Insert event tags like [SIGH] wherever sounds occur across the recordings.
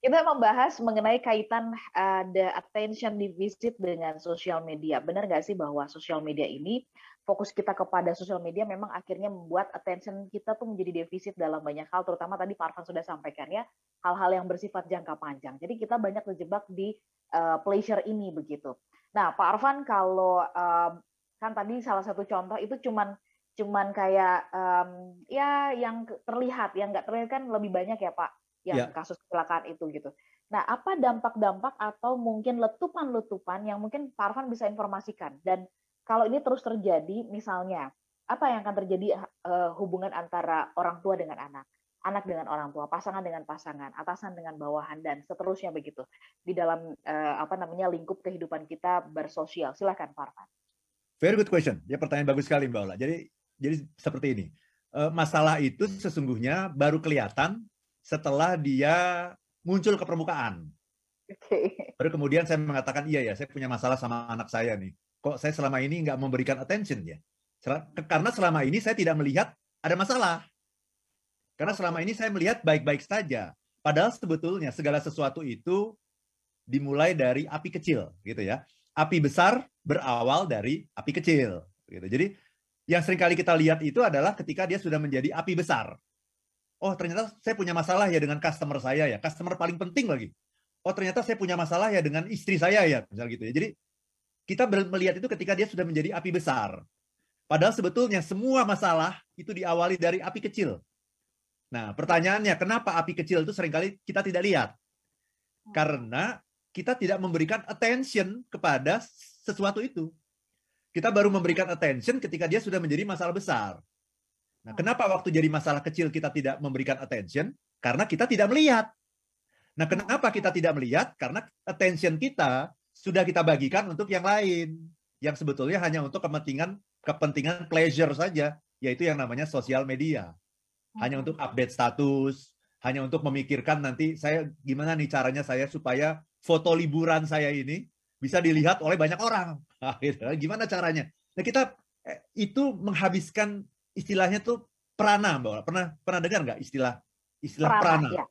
kita membahas mengenai kaitan uh, the attention deficit dengan sosial media. Benar nggak sih bahwa sosial media ini fokus kita kepada sosial media memang akhirnya membuat attention kita tuh menjadi defisit dalam banyak hal, terutama tadi Pak Arfan sudah sampaikan ya, hal-hal yang bersifat jangka panjang. Jadi kita banyak terjebak di uh, pleasure ini begitu. Nah, Pak Arfan kalau uh, kan tadi salah satu contoh itu cuman cuman kayak um, ya yang terlihat, yang nggak terlihat kan lebih banyak ya Pak, yang ya. kasus kecelakaan itu gitu. Nah, apa dampak-dampak atau mungkin letupan-letupan yang mungkin Pak Arfan bisa informasikan dan kalau ini terus terjadi, misalnya apa yang akan terjadi uh, hubungan antara orang tua dengan anak, anak dengan orang tua, pasangan dengan pasangan, atasan dengan bawahan dan seterusnya begitu di dalam uh, apa namanya lingkup kehidupan kita bersosial. Silakan Pak Arfan. Very good question. Ya pertanyaan bagus sekali Mbak Ola. Jadi jadi seperti ini. Uh, masalah itu sesungguhnya baru kelihatan setelah dia muncul ke permukaan. Okay. Baru kemudian saya mengatakan iya ya, saya punya masalah sama anak saya nih kok saya selama ini nggak memberikan attention ya? Karena selama ini saya tidak melihat ada masalah. Karena selama ini saya melihat baik-baik saja. Padahal sebetulnya segala sesuatu itu dimulai dari api kecil, gitu ya. Api besar berawal dari api kecil, gitu. Jadi yang sering kali kita lihat itu adalah ketika dia sudah menjadi api besar. Oh ternyata saya punya masalah ya dengan customer saya ya, customer paling penting lagi. Oh ternyata saya punya masalah ya dengan istri saya ya, misal gitu ya. Jadi kita melihat itu ketika dia sudah menjadi api besar. Padahal sebetulnya semua masalah itu diawali dari api kecil. Nah, pertanyaannya kenapa api kecil itu sering kali kita tidak lihat? Karena kita tidak memberikan attention kepada sesuatu itu. Kita baru memberikan attention ketika dia sudah menjadi masalah besar. Nah, kenapa waktu jadi masalah kecil kita tidak memberikan attention? Karena kita tidak melihat. Nah, kenapa kita tidak melihat? Karena attention kita sudah kita bagikan untuk yang lain yang sebetulnya hanya untuk kepentingan kepentingan pleasure saja yaitu yang namanya sosial media hanya hmm. untuk update status hanya untuk memikirkan nanti saya gimana nih caranya saya supaya foto liburan saya ini bisa dilihat oleh banyak orang [LAUGHS] nah, gitu. gimana caranya nah kita eh, itu menghabiskan istilahnya tuh prana mbak pernah pernah dengar nggak istilah istilah prana, prana. Ya.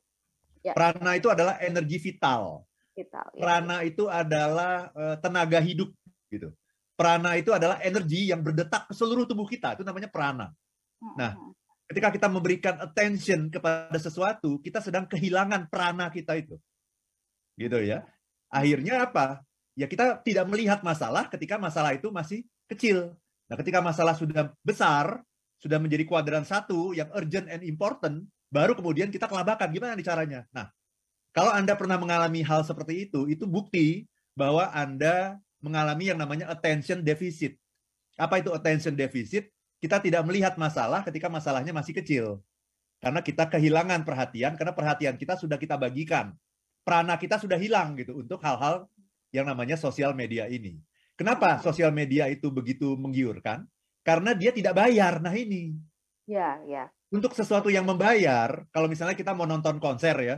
Ya. prana itu adalah energi vital vital. Ya. Prana itu adalah uh, tenaga hidup gitu. Prana itu adalah energi yang berdetak ke seluruh tubuh kita. Itu namanya prana. Nah, ketika kita memberikan attention kepada sesuatu, kita sedang kehilangan prana kita itu. Gitu ya. Akhirnya apa? Ya kita tidak melihat masalah ketika masalah itu masih kecil. Nah, ketika masalah sudah besar, sudah menjadi kuadran satu yang urgent and important, baru kemudian kita kelabakan. Gimana nih caranya? Nah, kalau Anda pernah mengalami hal seperti itu, itu bukti bahwa Anda mengalami yang namanya attention deficit. Apa itu attention deficit? Kita tidak melihat masalah ketika masalahnya masih kecil. Karena kita kehilangan perhatian, karena perhatian kita sudah kita bagikan. Prana kita sudah hilang gitu untuk hal-hal yang namanya sosial media ini. Kenapa sosial media itu begitu menggiurkan? Karena dia tidak bayar. Nah ini. Ya, ya. Untuk sesuatu yang membayar, kalau misalnya kita mau nonton konser ya,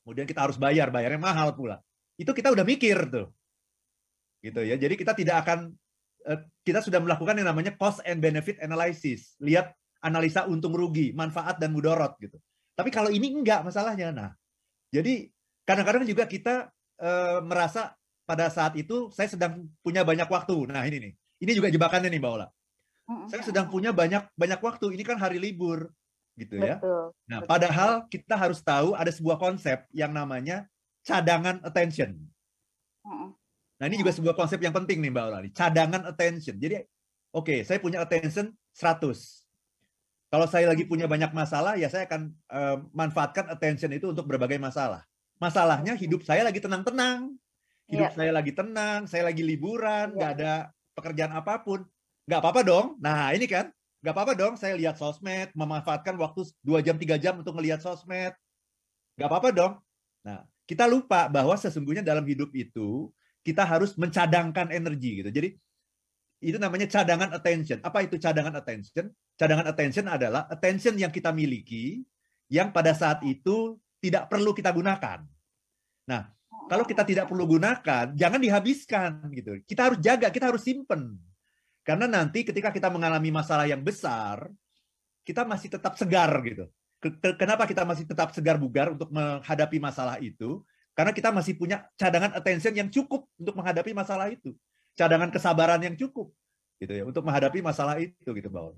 kemudian kita harus bayar, bayarnya mahal pula. Itu kita udah mikir tuh. Gitu ya. Jadi kita tidak akan eh, kita sudah melakukan yang namanya cost and benefit analysis. Lihat analisa untung rugi, manfaat dan mudorot gitu. Tapi kalau ini enggak masalahnya. Nah, jadi kadang-kadang juga kita e, merasa pada saat itu saya sedang punya banyak waktu. Nah, ini nih. Ini juga jebakannya nih, Mbak Ola. Saya sedang punya banyak banyak waktu. Ini kan hari libur gitu ya. Betul. Nah, Betul. padahal kita harus tahu ada sebuah konsep yang namanya cadangan attention. Nah, ini juga sebuah konsep yang penting nih Mbak Aurali, cadangan attention. Jadi, oke, okay, saya punya attention 100. Kalau saya lagi punya banyak masalah, ya saya akan uh, manfaatkan attention itu untuk berbagai masalah. Masalahnya hidup saya lagi tenang-tenang. Hidup yeah. saya lagi tenang, saya lagi liburan, nggak yeah. ada pekerjaan apa pun. Nggak apa-apa dong. Nah, ini kan nggak apa-apa dong saya lihat sosmed, memanfaatkan waktu dua jam tiga jam untuk melihat sosmed. Nggak apa-apa dong. Nah, kita lupa bahwa sesungguhnya dalam hidup itu kita harus mencadangkan energi gitu. Jadi itu namanya cadangan attention. Apa itu cadangan attention? Cadangan attention adalah attention yang kita miliki yang pada saat itu tidak perlu kita gunakan. Nah, kalau kita tidak perlu gunakan, jangan dihabiskan gitu. Kita harus jaga, kita harus simpen. Karena nanti ketika kita mengalami masalah yang besar, kita masih tetap segar gitu. kenapa kita masih tetap segar bugar untuk menghadapi masalah itu? Karena kita masih punya cadangan attention yang cukup untuk menghadapi masalah itu. Cadangan kesabaran yang cukup gitu ya untuk menghadapi masalah itu gitu, Bang.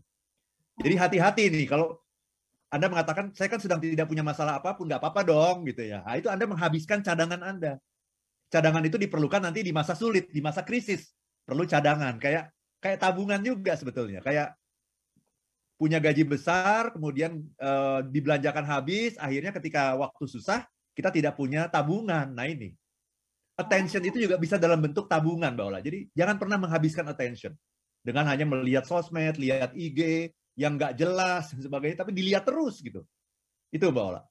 Jadi hati-hati nih kalau anda mengatakan saya kan sedang tidak punya masalah apa pun, nggak apa-apa dong gitu ya. Nah, itu Anda menghabiskan cadangan Anda. Cadangan itu diperlukan nanti di masa sulit, di masa krisis. Perlu cadangan, kayak kayak tabungan juga sebetulnya. Kayak punya gaji besar, kemudian e, dibelanjakan habis, akhirnya ketika waktu susah kita tidak punya tabungan. Nah ini attention itu juga bisa dalam bentuk tabungan, Mbak Ola. Jadi jangan pernah menghabiskan attention dengan hanya melihat sosmed, lihat IG, yang nggak jelas dan sebagainya, tapi dilihat terus gitu. Itu Mbak Ola.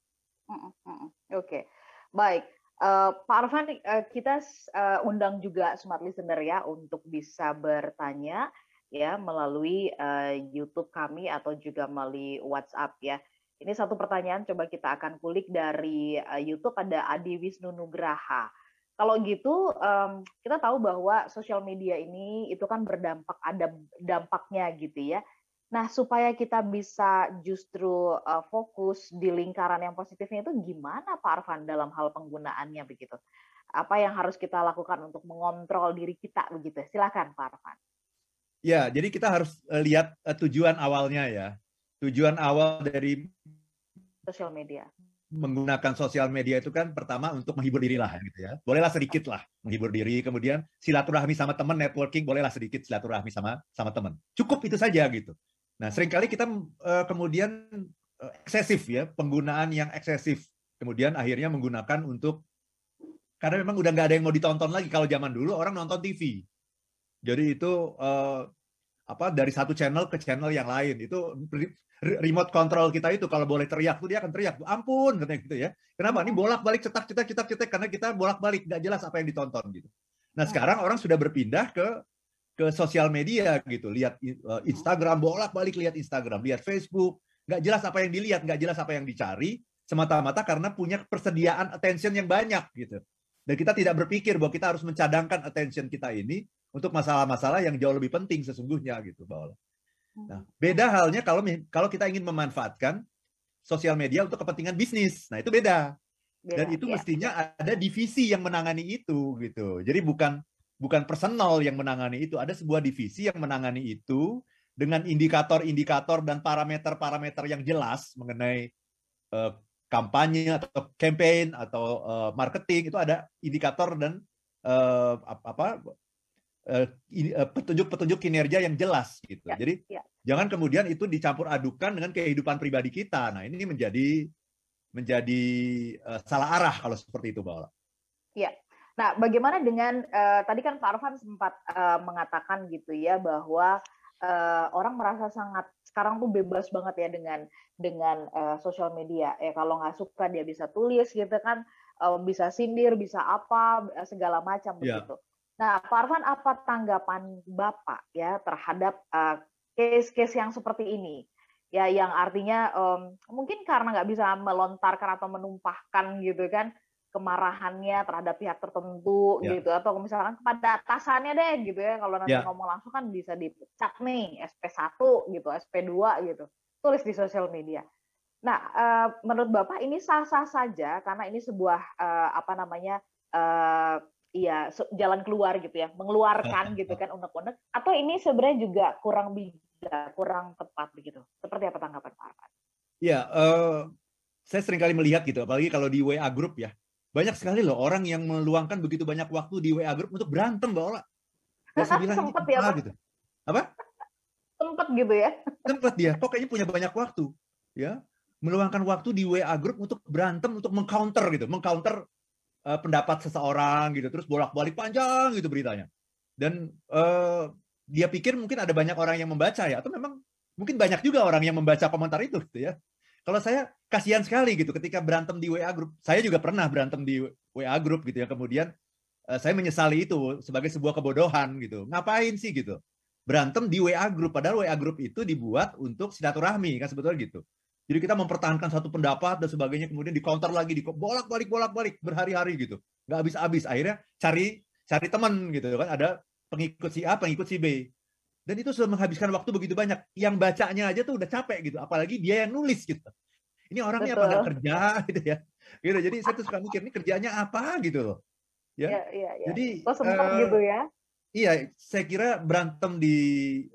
Oke, okay. baik. Uh, Pak Arfan, uh, kita uh, undang juga smart listener ya untuk bisa bertanya ya melalui uh, YouTube kami atau juga melalui WhatsApp ya. Ini satu pertanyaan coba kita akan kulik dari uh, YouTube ada Adi Wisnu Nugraha. Kalau gitu um, kita tahu bahwa sosial media ini itu kan berdampak ada dampaknya gitu ya. Nah, supaya kita bisa justru uh, fokus di lingkaran yang positifnya itu gimana Pak Arfan dalam hal penggunaannya begitu? Apa yang harus kita lakukan untuk mengontrol diri kita begitu? Silakan Pak Arfan. Ya, jadi kita harus uh, lihat uh, tujuan awalnya ya. Tujuan awal dari sosial media menggunakan sosial media itu kan pertama untuk menghibur diri lah gitu ya. Bolehlah sedikit lah menghibur diri, kemudian silaturahmi sama teman, networking bolehlah sedikit silaturahmi sama sama teman. Cukup itu saja gitu. Nah, sering kali kita uh, kemudian uh, eksesif ya, penggunaan yang eksesif. Kemudian akhirnya menggunakan untuk karena memang udah nggak ada yang mau ditonton lagi. Kalau zaman dulu orang nonton TV. Jadi itu uh, apa dari satu channel ke channel yang lain. Itu remote control kita itu kalau boleh teriak tuh dia akan teriak. Ampun katanya gitu ya. Kenapa? Ini bolak-balik cetak cetak cetak cetak karena kita bolak-balik nggak jelas apa yang ditonton gitu. Nah, sekarang orang sudah berpindah ke ke sosial media gitu, lihat uh, Instagram bolak-balik lihat Instagram, lihat Facebook, nggak jelas apa yang dilihat, nggak jelas apa yang dicari, semata-mata karena punya persediaan attention yang banyak gitu. Dan kita tidak berpikir bahwa kita harus mencadangkan attention kita ini untuk masalah-masalah yang jauh lebih penting sesungguhnya gitu, Mbak Nah, beda halnya kalau kalau kita ingin memanfaatkan sosial media untuk kepentingan bisnis. Nah, itu beda. beda Dan itu ya. mestinya ada divisi yang menangani itu gitu. Jadi bukan bukan personal yang menangani itu, ada sebuah divisi yang menangani itu dengan indikator-indikator dan parameter-parameter yang jelas mengenai uh, kampanye atau campaign atau uh, marketing itu ada indikator dan uh, apa petunjuk-petunjuk kinerja yang jelas gitu. Ya, Jadi ya. jangan kemudian itu dicampur adukan dengan kehidupan pribadi kita. Nah ini menjadi menjadi uh, salah arah kalau seperti itu, Mbak Iya. Nah, bagaimana dengan uh, tadi kan Pak Arfan sempat uh, mengatakan gitu ya bahwa uh, orang merasa sangat sekarang tuh bebas banget ya dengan dengan uh, sosial media. Ya kalau nggak suka dia bisa tulis gitu kan, uh, bisa sindir, bisa apa segala macam yeah. begitu. Nah, Pak Arfan apa tanggapan Bapak ya terhadap case-case uh, yang seperti ini? Ya, yang artinya um, mungkin karena nggak bisa melontarkan atau menumpahkan gitu kan, kemarahannya terhadap pihak tertentu ya. gitu. Atau misalkan kepada atasannya deh gitu ya. Kalau nanti ya. ngomong langsung kan bisa dipecat nih. SP1 gitu SP2 gitu. Tulis di sosial media. Nah uh, menurut bapak ini sah-sah saja karena ini sebuah uh, apa namanya uh, iya jalan keluar gitu ya. Mengeluarkan gitu kan unek-unek. Atau ini sebenarnya juga kurang bijak kurang tepat begitu seperti apa tanggapan Pak Arfan? Ya, uh, saya kali melihat gitu, apalagi kalau di WA group ya, banyak sekali loh orang yang meluangkan begitu banyak waktu di WA group untuk berantem, Mbak Ola. saya bilang, Sempet ya, Pak? Gitu. Apa? Sempet gitu ya? Sempet dia. Kok kayaknya punya banyak waktu. ya Meluangkan waktu di WA group untuk berantem, untuk mengcounter gitu. Mengcounter uh, pendapat seseorang gitu. Terus bolak-balik panjang gitu beritanya. Dan uh, dia pikir mungkin ada banyak orang yang membaca ya. Atau memang mungkin banyak juga orang yang membaca komentar itu gitu ya. Kalau saya kasihan sekali gitu ketika berantem di WA group. Saya juga pernah berantem di WA group gitu ya. Kemudian uh, saya menyesali itu sebagai sebuah kebodohan gitu. Ngapain sih gitu? Berantem di WA group padahal WA group itu dibuat untuk silaturahmi kan sebetulnya gitu. Jadi kita mempertahankan satu pendapat dan sebagainya kemudian di counter lagi di bolak-balik bolak-balik berhari-hari gitu. Nggak habis-habis. Akhirnya cari cari teman gitu kan ada pengikut si A, pengikut si B. Dan itu sudah menghabiskan waktu begitu banyak. Yang bacanya aja tuh udah capek gitu. Apalagi dia yang nulis gitu. Ini orangnya Betul. apa nggak kerja [LAUGHS] gitu ya. Gitu. Jadi saya tuh suka mikir ini kerjanya apa gitu loh. Ya. ya, ya, ya. Jadi oh, uh, gitu ya. Iya, saya kira berantem di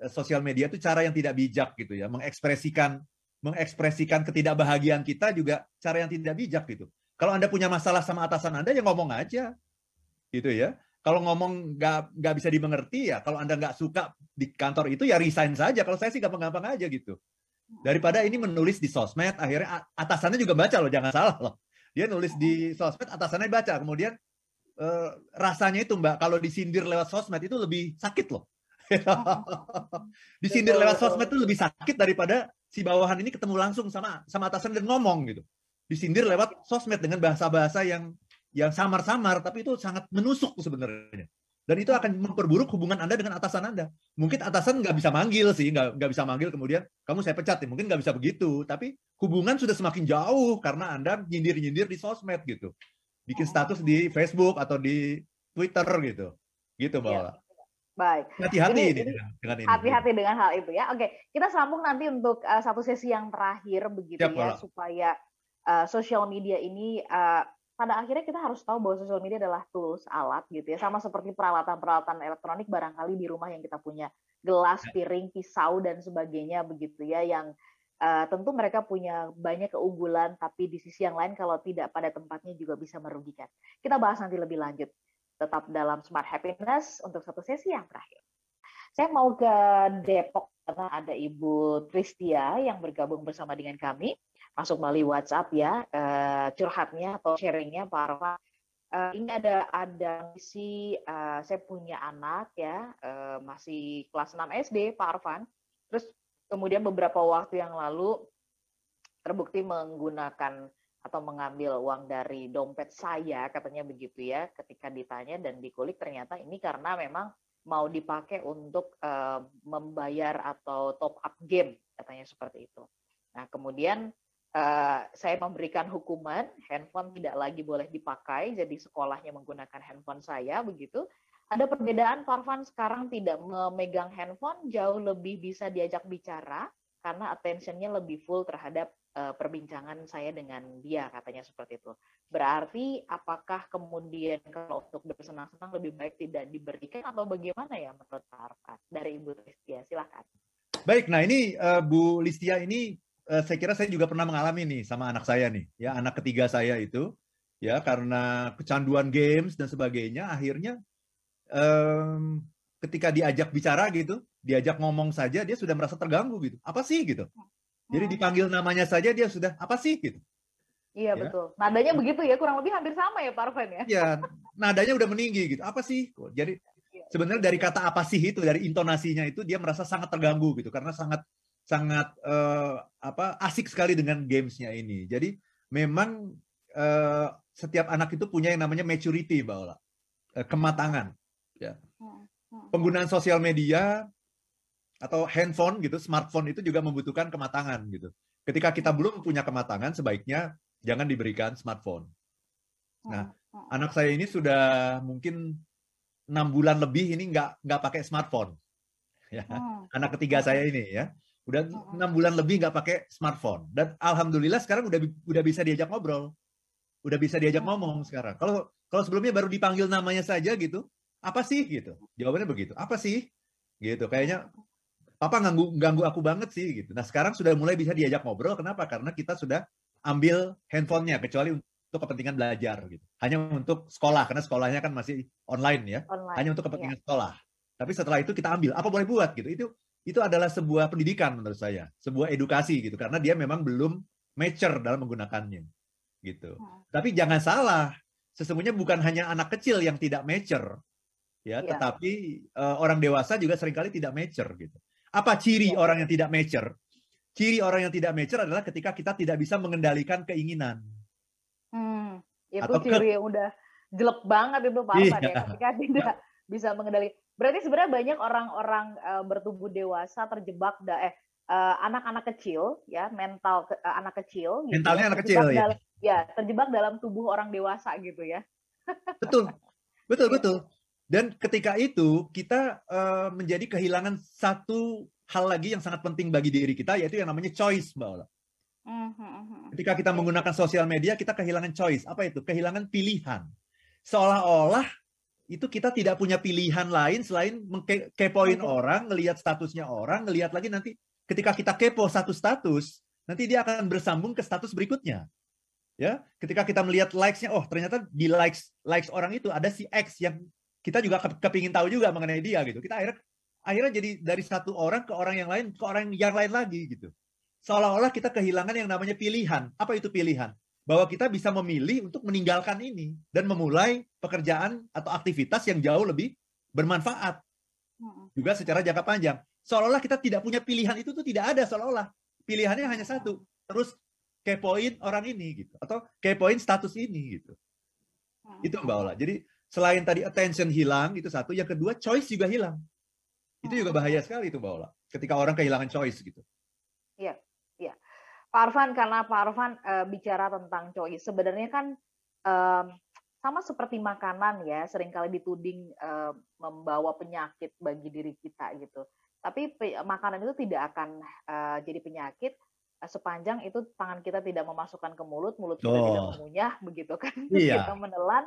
uh, sosial media itu cara yang tidak bijak gitu ya, mengekspresikan mengekspresikan ketidakbahagiaan kita juga cara yang tidak bijak gitu. Kalau Anda punya masalah sama atasan Anda ya ngomong aja. Gitu ya. Kalau ngomong nggak nggak bisa dimengerti ya, kalau Anda nggak suka di kantor itu ya resign saja. Kalau saya sih gampang-gampang aja gitu. Daripada ini menulis di sosmed, akhirnya atasannya juga baca loh, jangan salah loh. Dia nulis di sosmed, atasannya baca. Kemudian eh, rasanya itu Mbak, kalau disindir lewat sosmed itu lebih sakit loh. [LAUGHS] disindir lewat sosmed itu lebih sakit daripada si bawahan ini ketemu langsung sama sama atasan dan ngomong gitu. Disindir lewat sosmed dengan bahasa-bahasa yang yang samar-samar, tapi itu sangat menusuk sebenarnya. Dan itu akan memperburuk hubungan Anda dengan atasan Anda. Mungkin atasan nggak bisa manggil sih, nggak, nggak bisa manggil kemudian kamu saya pecat, ya. mungkin nggak bisa begitu. Tapi hubungan sudah semakin jauh karena Anda nyindir-nyindir di sosmed gitu. Bikin oh. status di Facebook atau di Twitter gitu. Gitu, Mbak ya. Baik. Hati-hati ini, dengan ini. Hati-hati dengan hal itu ya. Oke, kita sambung nanti untuk uh, satu sesi yang terakhir begitu Siap, ya, supaya uh, sosial media ini uh, pada akhirnya kita harus tahu bahwa sosial media adalah tools, alat gitu ya. Sama seperti peralatan-peralatan elektronik barangkali di rumah yang kita punya gelas, ya. piring, pisau dan sebagainya begitu ya yang uh, tentu mereka punya banyak keunggulan tapi di sisi yang lain kalau tidak pada tempatnya juga bisa merugikan. Kita bahas nanti lebih lanjut. Tetap dalam Smart Happiness untuk satu sesi yang terakhir. Saya mau ke Depok karena ada Ibu Tristia yang bergabung bersama dengan kami masuk melalui WhatsApp ya uh, curhatnya atau sharingnya Pak Arfa. Uh, ini ada ada misi uh, saya punya anak ya uh, masih kelas 6 SD Pak Arfan. Terus kemudian beberapa waktu yang lalu terbukti menggunakan atau mengambil uang dari dompet saya katanya begitu ya ketika ditanya dan dikulik ternyata ini karena memang mau dipakai untuk uh, membayar atau top up game katanya seperti itu. Nah kemudian uh, saya memberikan hukuman, handphone tidak lagi boleh dipakai, jadi sekolahnya menggunakan handphone saya begitu. Ada perbedaan Farvan sekarang tidak memegang handphone, jauh lebih bisa diajak bicara karena attentionnya lebih full terhadap uh, perbincangan saya dengan dia katanya seperti itu. Berarti apakah kemudian kalau untuk bersenang-senang lebih baik tidak diberikan atau bagaimana ya menurut Pak Dari Ibu Listia, silakan. Baik, nah ini uh, Bu Listia ini saya kira saya juga pernah mengalami nih sama anak saya nih, ya anak ketiga saya itu, ya karena kecanduan games dan sebagainya, akhirnya um, ketika diajak bicara gitu, diajak ngomong saja dia sudah merasa terganggu gitu. Apa sih gitu? Jadi hmm. dipanggil namanya saja dia sudah apa sih gitu. Iya ya. betul. Nadanya begitu ya, kurang lebih hampir sama ya Pak ya. Iya, nadanya udah meninggi gitu. Apa sih? Jadi iya. sebenarnya dari kata apa sih itu, dari intonasinya itu dia merasa sangat terganggu gitu karena sangat sangat uh, apa asik sekali dengan gamesnya ini. Jadi memang uh, setiap anak itu punya yang namanya maturity, Mbak Ola. Uh, kematangan. Ya. Hmm, hmm. Penggunaan sosial media atau handphone gitu, smartphone itu juga membutuhkan kematangan gitu. Ketika kita belum punya kematangan, sebaiknya jangan diberikan smartphone. Nah, anak saya ini sudah mungkin enam bulan lebih ini nggak nggak pakai smartphone. Ya, anak ketiga saya ini ya udah enam bulan lebih nggak pakai smartphone. Dan alhamdulillah sekarang udah udah bisa diajak ngobrol. Udah bisa diajak ngomong sekarang. Kalau kalau sebelumnya baru dipanggil namanya saja gitu apa sih gitu? Jawabannya begitu. Apa sih? Gitu kayaknya papa ganggu ganggu aku banget sih gitu. Nah sekarang sudah mulai bisa diajak ngobrol. Kenapa? Karena kita sudah ambil handphonenya kecuali untuk kepentingan belajar gitu. Hanya untuk sekolah karena sekolahnya kan masih online ya. Online, hanya untuk kepentingan iya. sekolah. Tapi setelah itu kita ambil. Apa boleh buat gitu? Itu itu adalah sebuah pendidikan menurut saya, sebuah edukasi gitu karena dia memang belum mature dalam menggunakannya. Gitu. Hmm. Tapi jangan salah, sesungguhnya bukan hanya anak kecil yang tidak mature ya, ya. tetapi uh, orang dewasa juga sering kali tidak mature gitu. Apa ciri ya. orang yang tidak mature? Ciri orang yang tidak mature adalah ketika kita tidak bisa mengendalikan keinginan. Hmm, itu Atau ciri ke... yang udah jelek banget itu Pak iya. ya ketika tidak bisa mengendalikan Berarti sebenarnya banyak orang-orang uh, bertubuh dewasa terjebak da eh uh, anak-anak kecil ya mental ke, uh, anak kecil gitu, mentalnya ya, anak kecil ya dalam, ya terjebak dalam tubuh orang dewasa gitu ya [LAUGHS] betul betul iya. betul dan ketika itu kita uh, menjadi kehilangan satu hal lagi yang sangat penting bagi diri kita yaitu yang namanya choice mbak Ola Mhm, ketika kita menggunakan sosial media, kita kehilangan choice. Apa itu? Kehilangan pilihan. Seolah-olah itu kita tidak punya pilihan lain selain kepoin orang, ngelihat statusnya orang, ngelihat lagi nanti ketika kita kepo satu status, nanti dia akan bersambung ke status berikutnya. Ya, ketika kita melihat likes-nya, oh ternyata di likes likes orang itu ada si X yang kita juga kepingin tahu juga mengenai dia gitu. Kita akhirnya akhirnya jadi dari satu orang ke orang yang lain ke orang yang lain lagi gitu. Seolah-olah kita kehilangan yang namanya pilihan. Apa itu pilihan? Bahwa kita bisa memilih untuk meninggalkan ini dan memulai pekerjaan atau aktivitas yang jauh lebih bermanfaat juga secara jangka panjang. Seolah-olah kita tidak punya pilihan itu tuh tidak ada seolah-olah pilihannya hanya satu terus kepoin orang ini gitu atau kepoin status ini gitu. Itu Mbak Ola. Jadi selain tadi attention hilang itu satu, yang kedua choice juga hilang. Itu juga bahaya sekali itu Mbak Ola. Ketika orang kehilangan choice gitu. Iya. Pak Arfan, karena Pak Arfan uh, bicara tentang choice, sebenarnya kan um, sama seperti makanan ya, sering kali dituding uh, membawa penyakit bagi diri kita gitu. Tapi makanan itu tidak akan uh, jadi penyakit uh, sepanjang itu tangan kita tidak memasukkan ke mulut, mulut kita oh. tidak mengunyah, begitu kan? [LAUGHS] Iya. kita menelan.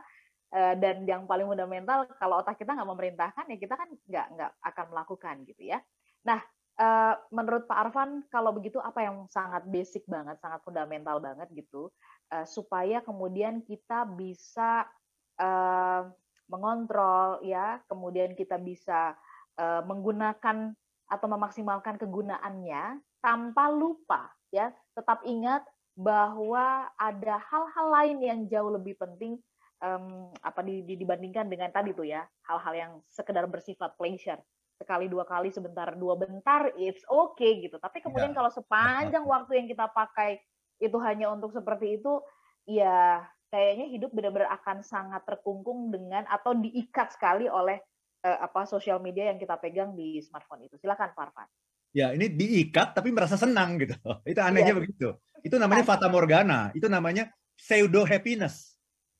Uh, dan yang paling fundamental, kalau otak kita nggak memerintahkan, ya kita kan nggak nggak akan melakukan gitu ya. Nah, Uh, menurut Pak Arfan, kalau begitu apa yang sangat basic banget, sangat fundamental banget gitu, uh, supaya kemudian kita bisa uh, mengontrol ya, kemudian kita bisa uh, menggunakan atau memaksimalkan kegunaannya tanpa lupa ya, tetap ingat bahwa ada hal-hal lain yang jauh lebih penting um, apa dibandingkan dengan tadi tuh ya, hal-hal yang sekedar bersifat pleasure sekali dua kali sebentar dua bentar it's okay gitu. Tapi kemudian ya. kalau sepanjang waktu yang kita pakai itu hanya untuk seperti itu ya kayaknya hidup benar-benar akan sangat terkungkung dengan atau diikat sekali oleh uh, apa sosial media yang kita pegang di smartphone itu. Silakan Farfan. Ya ini diikat tapi merasa senang gitu. [LAUGHS] Itu anehnya ya. begitu. Itu namanya fata morgana. Itu namanya pseudo happiness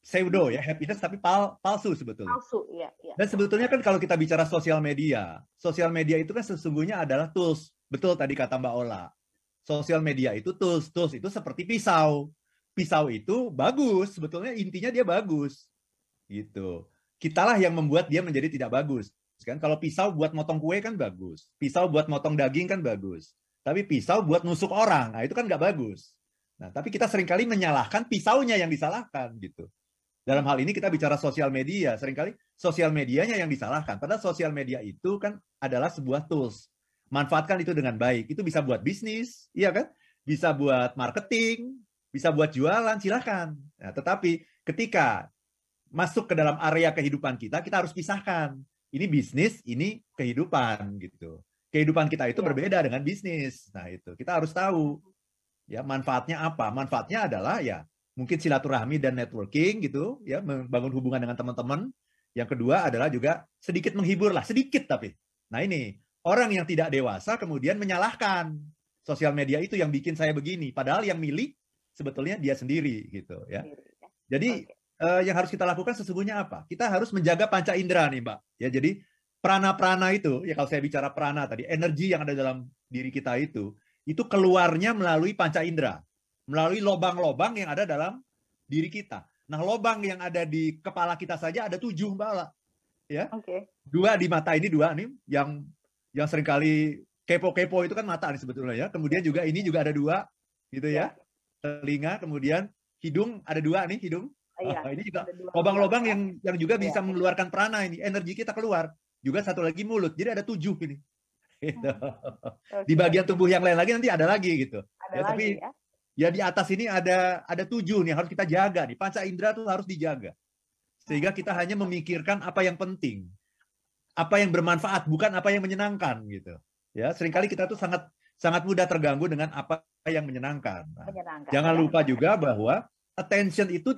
pseudo ya happiness tapi pal palsu sebetulnya. Palsu, ya, ya. Dan sebetulnya kan kalau kita bicara sosial media, sosial media itu kan sesungguhnya adalah tools. Betul tadi kata Mbak Ola. Sosial media itu tools, tools itu seperti pisau. Pisau itu bagus, sebetulnya intinya dia bagus. Gitu. Kitalah yang membuat dia menjadi tidak bagus. Kan kalau pisau buat motong kue kan bagus. Pisau buat motong daging kan bagus. Tapi pisau buat nusuk orang, nah itu kan nggak bagus. Nah, tapi kita sering kali menyalahkan pisaunya yang disalahkan gitu. Dalam hal ini kita bicara sosial media, sering kali sosial medianya yang disalahkan. Padahal sosial media itu kan adalah sebuah tools. Manfaatkan itu dengan baik. Itu bisa buat bisnis, iya kan? Bisa buat marketing, bisa buat jualan, silakan. Nah, tetapi ketika masuk ke dalam area kehidupan kita, kita harus pisahkan. Ini bisnis, ini kehidupan gitu. Kehidupan kita itu ya. berbeda dengan bisnis. Nah, itu kita harus tahu ya manfaatnya apa? Manfaatnya adalah ya mungkin silaturahmi dan networking gitu ya membangun hubungan dengan teman-teman. Yang kedua adalah juga sedikit menghibur lah sedikit tapi. Nah ini orang yang tidak dewasa kemudian menyalahkan. Sosial media itu yang bikin saya begini padahal yang milih sebetulnya dia sendiri gitu ya, ya. jadi okay. uh, yang harus kita lakukan sesungguhnya apa? Kita harus menjaga panca indera nih mbak ya. Jadi prana-prana itu ya kalau saya bicara prana tadi energi yang ada dalam diri kita itu itu keluarnya melalui panca indera melalui lobang-lobang yang ada dalam diri kita. Nah, lobang yang ada di kepala kita saja ada tujuh, Mbak Ala. Ya. Oke. Okay. Dua di mata ini dua nih yang yang sering kali kepo-kepo itu kan mata nih sebetulnya ya. Kemudian juga ini juga ada dua gitu ya. ya. Telinga, kemudian hidung ada dua nih hidung. Iya, oh, ini juga lobang-lobang yang yang juga bisa ya. mengeluarkan prana ini, energi kita keluar. Juga satu lagi mulut. Jadi ada tujuh ini. Gitu. Okay. Di bagian tubuh yang lain lagi nanti ada lagi gitu. Ada ya, lagi, tapi ya? Ya di atas ini ada ada tujuh nih harus kita jaga nih. Panca indera tuh harus dijaga. Sehingga kita hanya memikirkan apa yang penting. Apa yang bermanfaat bukan apa yang menyenangkan gitu. Ya sering kali kita tuh sangat sangat mudah terganggu dengan apa yang menyenangkan, nah, menyenangkan jangan lupa juga bahwa attention itu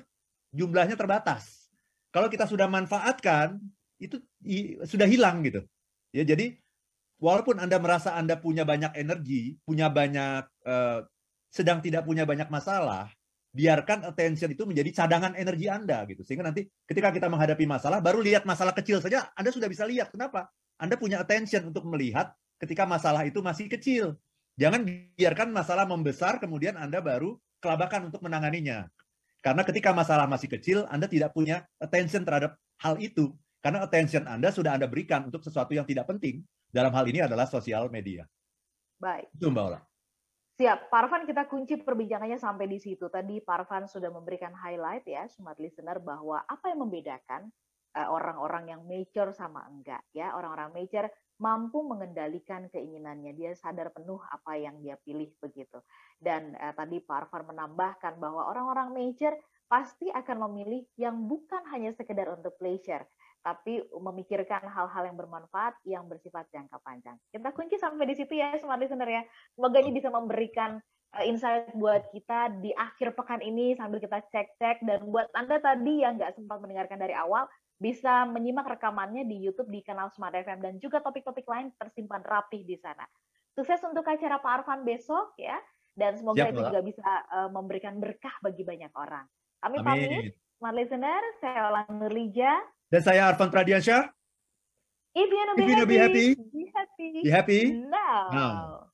jumlahnya terbatas. Kalau kita sudah manfaatkan itu sudah hilang gitu. Ya jadi walaupun anda merasa anda punya banyak energi punya banyak uh, sedang tidak punya banyak masalah, biarkan attention itu menjadi cadangan energi Anda gitu. Sehingga nanti ketika kita menghadapi masalah, baru lihat masalah kecil saja, Anda sudah bisa lihat. Kenapa? Anda punya attention untuk melihat ketika masalah itu masih kecil. Jangan biarkan masalah membesar kemudian Anda baru kelabakan untuk menanganinya. Karena ketika masalah masih kecil, Anda tidak punya attention terhadap hal itu. Karena attention Anda sudah Anda berikan untuk sesuatu yang tidak penting. Dalam hal ini adalah sosial media. Baik. Itu Mbak Ola. Siap, Parvan kita kunci perbincangannya sampai di situ. Tadi Parvan sudah memberikan highlight ya, smart listener, bahwa apa yang membedakan eh, orang-orang yang mature sama enggak ya. Orang-orang mature mampu mengendalikan keinginannya. Dia sadar penuh apa yang dia pilih begitu. Dan eh, tadi Pak Arfan menambahkan bahwa orang-orang major pasti akan memilih yang bukan hanya sekedar untuk pleasure, tapi memikirkan hal-hal yang bermanfaat yang bersifat jangka panjang. Kita kunci sampai di situ ya, smart listener ya. Semoga ini bisa memberikan eh, insight buat kita di akhir pekan ini sambil kita cek-cek dan buat Anda tadi yang nggak sempat mendengarkan dari awal, bisa menyimak rekamannya di YouTube di kanal Smart FM dan juga topik-topik lain tersimpan rapih di sana. Sukses untuk acara Pak Arfan besok ya dan semoga Siap, itu juga bisa uh, memberikan berkah bagi banyak orang. Kami pamit, Smart Listener, saya Olan Nurlija dan saya Arfan Pradiansyah. If you wanna be, If you happy, be happy, be happy now. now.